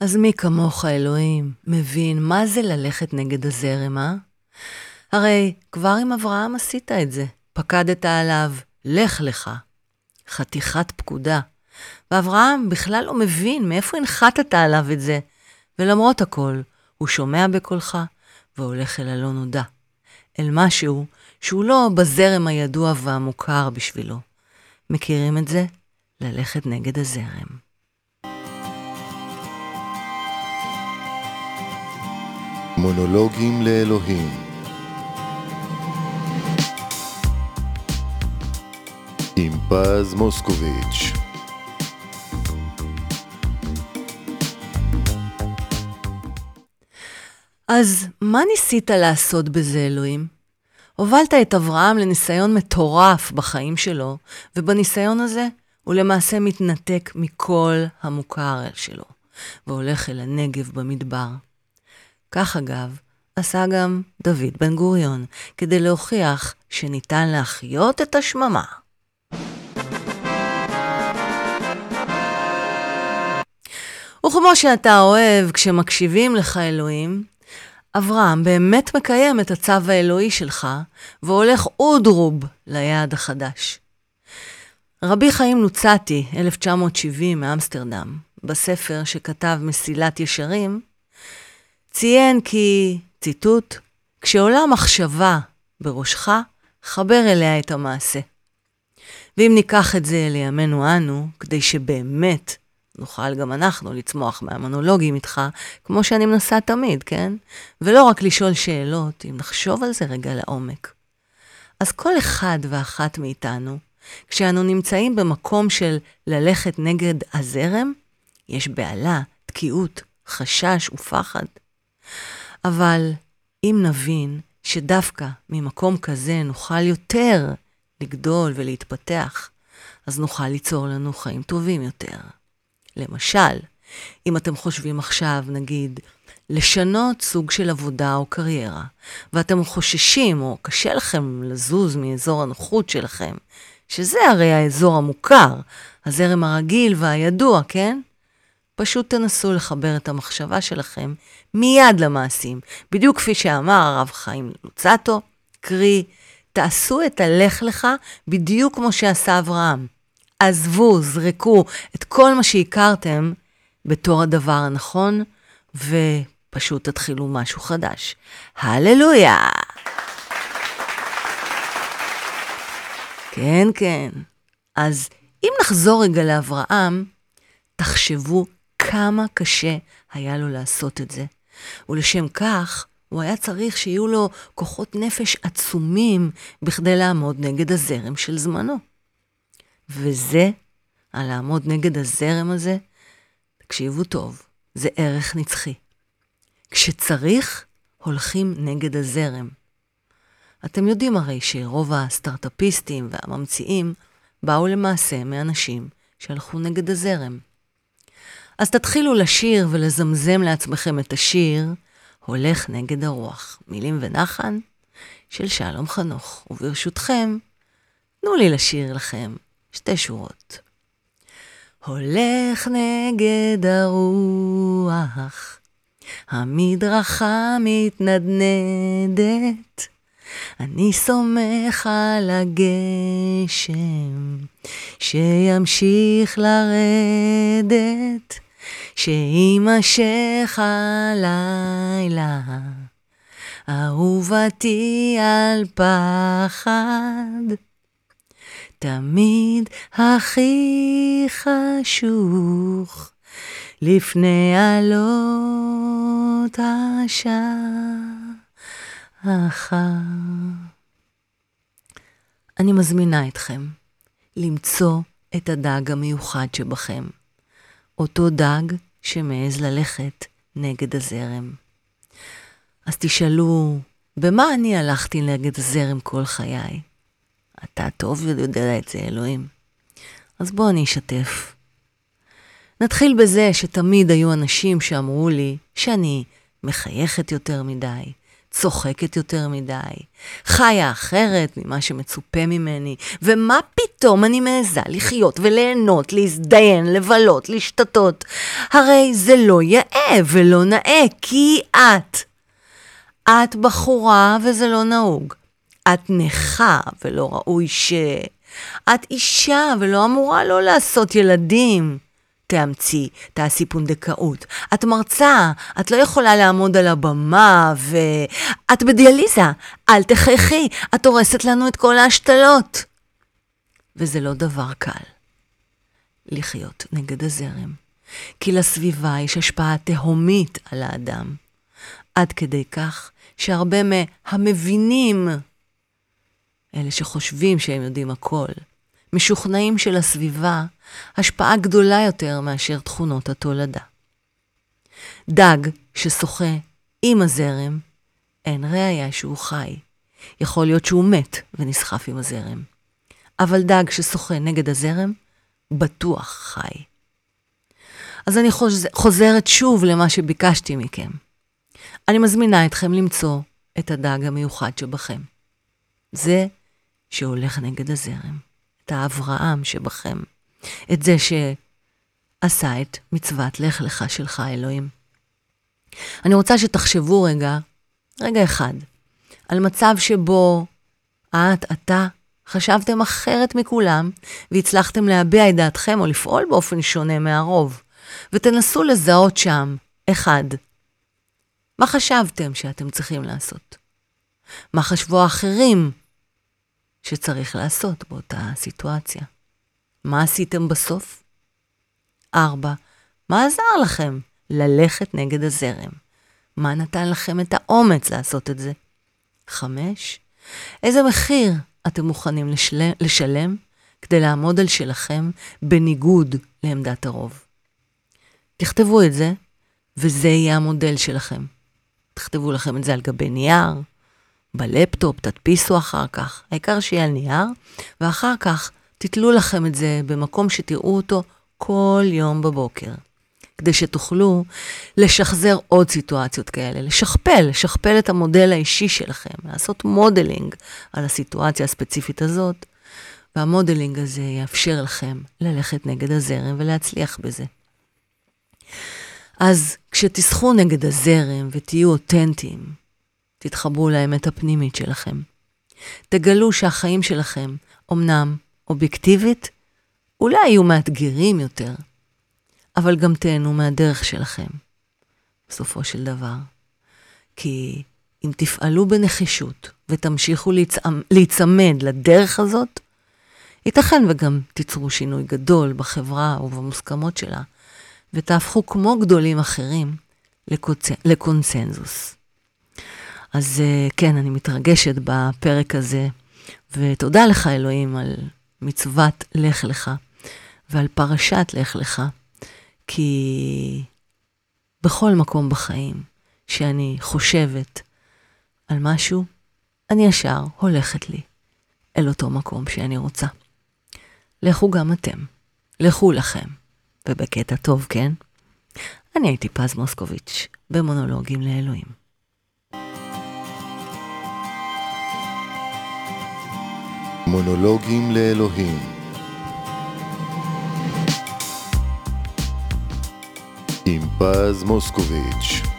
אז מי כמוך, אלוהים, מבין מה זה ללכת נגד הזרם, אה? הרי כבר עם אברהם עשית את זה. פקדת עליו, לך לך. חתיכת פקודה. ואברהם בכלל לא מבין מאיפה הנחתת עליו את זה. ולמרות הכל, הוא שומע בקולך והולך אל הלא נודע. אל משהו שהוא לא בזרם הידוע והמוכר בשבילו. מכירים את זה? ללכת נגד הזרם. מונולוגים לאלוהים עם פז מוסקוביץ' אז מה ניסית לעשות בזה, אלוהים? הובלת את אברהם לניסיון מטורף בחיים שלו, ובניסיון הזה הוא למעשה מתנתק מכל המוכר שלו, והולך אל הנגב במדבר. כך אגב, עשה גם דוד בן גוריון, כדי להוכיח שניתן להחיות את השממה. וכמו שאתה אוהב כשמקשיבים לך אלוהים, אברהם באמת מקיים את הצו האלוהי שלך, והולך אודרוב ליעד החדש. רבי חיים לוצאטי, 1970, מאמסטרדם, בספר שכתב מסילת ישרים, ציין כי, ציטוט, כשעולה מחשבה בראשך, חבר אליה את המעשה. ואם ניקח את זה לימינו אנו, כדי שבאמת נוכל גם אנחנו לצמוח מהמונולוגים איתך, כמו שאני מנסה תמיד, כן? ולא רק לשאול שאלות, אם נחשוב על זה רגע לעומק. אז כל אחד ואחת מאיתנו, כשאנו נמצאים במקום של ללכת נגד הזרם, יש בהלה, תקיעות, חשש ופחד. אבל אם נבין שדווקא ממקום כזה נוכל יותר לגדול ולהתפתח, אז נוכל ליצור לנו חיים טובים יותר. למשל, אם אתם חושבים עכשיו, נגיד, לשנות סוג של עבודה או קריירה, ואתם חוששים או קשה לכם לזוז מאזור הנוחות שלכם, שזה הרי האזור המוכר, הזרם הרגיל והידוע, כן? פשוט תנסו לחבר את המחשבה שלכם מיד למעשים. בדיוק כפי שאמר הרב חיים לוצטו, קרי, תעשו את הלך לך בדיוק כמו שעשה אברהם. עזבו, זרקו את כל מה שהכרתם בתור הדבר הנכון, ופשוט תתחילו משהו חדש. הללויה! כן, כן. אז אם נחזור רגע לאברהם, תחשבו כמה קשה היה לו לעשות את זה. ולשם כך, הוא היה צריך שיהיו לו כוחות נפש עצומים בכדי לעמוד נגד הזרם של זמנו. וזה, על לעמוד נגד הזרם הזה, תקשיבו טוב, זה ערך נצחי. כשצריך, הולכים נגד הזרם. אתם יודעים הרי שרוב הסטארט-אפיסטים והממציאים באו למעשה מאנשים שהלכו נגד הזרם. אז תתחילו לשיר ולזמזם לעצמכם את השיר הולך נגד הרוח, מילים ונחן של שלום חנוך. וברשותכם, תנו לי לשיר לכם שתי שורות. הולך נגד הרוח, המדרכה מתנדנדת, אני סומך על הגשם שימשיך לרדת. שיימשך הלילה, אהובתי על פחד, תמיד הכי חשוך, לפני עלות השחר. אני מזמינה אתכם למצוא את הדג המיוחד שבכם. אותו דג שמעז ללכת נגד הזרם. אז תשאלו, במה אני הלכתי נגד הזרם כל חיי? אתה טוב יודע את זה, אלוהים. אז בואו אני אשתף. נתחיל בזה שתמיד היו אנשים שאמרו לי שאני מחייכת יותר מדי, צוחקת יותר מדי, חיה אחרת ממה שמצופה ממני, ומה פתאום אני מעיזה לחיות וליהנות, להזדיין, לבלות, להשתתות? הרי זה לא יאה ולא נאה, כי את. את בחורה וזה לא נהוג. את נכה ולא ראוי ש... את אישה ולא אמורה לא לעשות ילדים. תאמצי, תעשי פונדקאות. את מרצה, את לא יכולה לעמוד על הבמה, ואת בדיאליזה, אל תחייכי, את הורסת לנו את כל ההשתלות. וזה לא דבר קל לחיות נגד הזרם, כי לסביבה יש השפעה תהומית על האדם, עד כדי כך שהרבה מהמבינים, אלה שחושבים שהם יודעים הכל, משוכנעים שלסביבה השפעה גדולה יותר מאשר תכונות התולדה. דג ששוחה עם הזרם, אין ראיה שהוא חי. יכול להיות שהוא מת ונסחף עם הזרם. אבל דג ששוחה נגד הזרם, בטוח חי. אז אני חוזרת שוב למה שביקשתי מכם. אני מזמינה אתכם למצוא את הדג המיוחד שבכם. זה שהולך נגד הזרם. את האברהם שבכם. את זה שעשה את מצוות לך לך שלך, אלוהים. אני רוצה שתחשבו רגע, רגע אחד, על מצב שבו את, אתה, חשבתם אחרת מכולם, והצלחתם להביע את דעתכם או לפעול באופן שונה מהרוב, ותנסו לזהות שם, אחד, מה חשבתם שאתם צריכים לעשות? מה חשבו האחרים שצריך לעשות באותה סיטואציה? מה עשיתם בסוף? ארבע, מה עזר לכם ללכת נגד הזרם? מה נתן לכם את האומץ לעשות את זה? חמש, איזה מחיר אתם מוכנים לשל... לשלם כדי לעמוד על שלכם בניגוד לעמדת הרוב? תכתבו את זה, וזה יהיה המודל שלכם. תכתבו לכם את זה על גבי נייר, בלפטופ, תדפיסו אחר כך. העיקר שיהיה על נייר, ואחר כך תתלו לכם את זה במקום שתראו אותו כל יום בבוקר, כדי שתוכלו לשחזר עוד סיטואציות כאלה, לשכפל, לשכפל את המודל האישי שלכם, לעשות modeling על הסיטואציה הספציפית הזאת, וה modeling הזה יאפשר לכם ללכת נגד הזרם ולהצליח בזה. אז כשתסחו נגד הזרם ותהיו אותנטיים, תתחברו לאמת הפנימית שלכם. תגלו שהחיים שלכם, אמנם אובייקטיבית, אולי יהיו מאתגרים יותר, אבל גם תהנו מהדרך שלכם, בסופו של דבר. כי אם תפעלו בנחישות ותמשיכו להיצמד לדרך הזאת, ייתכן וגם תיצרו שינוי גדול בחברה ובמוסכמות שלה, ותהפכו כמו גדולים אחרים לקוצ... לקונסנזוס. אז אה, כן, אני מתרגשת בפרק הזה, ותודה לך, אלוהים, על מצוות לך לך ועל פרשת לך לך, כי בכל מקום בחיים שאני חושבת על משהו, אני ישר הולכת לי אל אותו מקום שאני רוצה. לכו גם אתם, לכו לכם, ובקטע טוב, כן? אני הייתי פז מוסקוביץ', במונולוגים לאלוהים. מונולוגים לאלוהים. עם פז מוסקוביץ'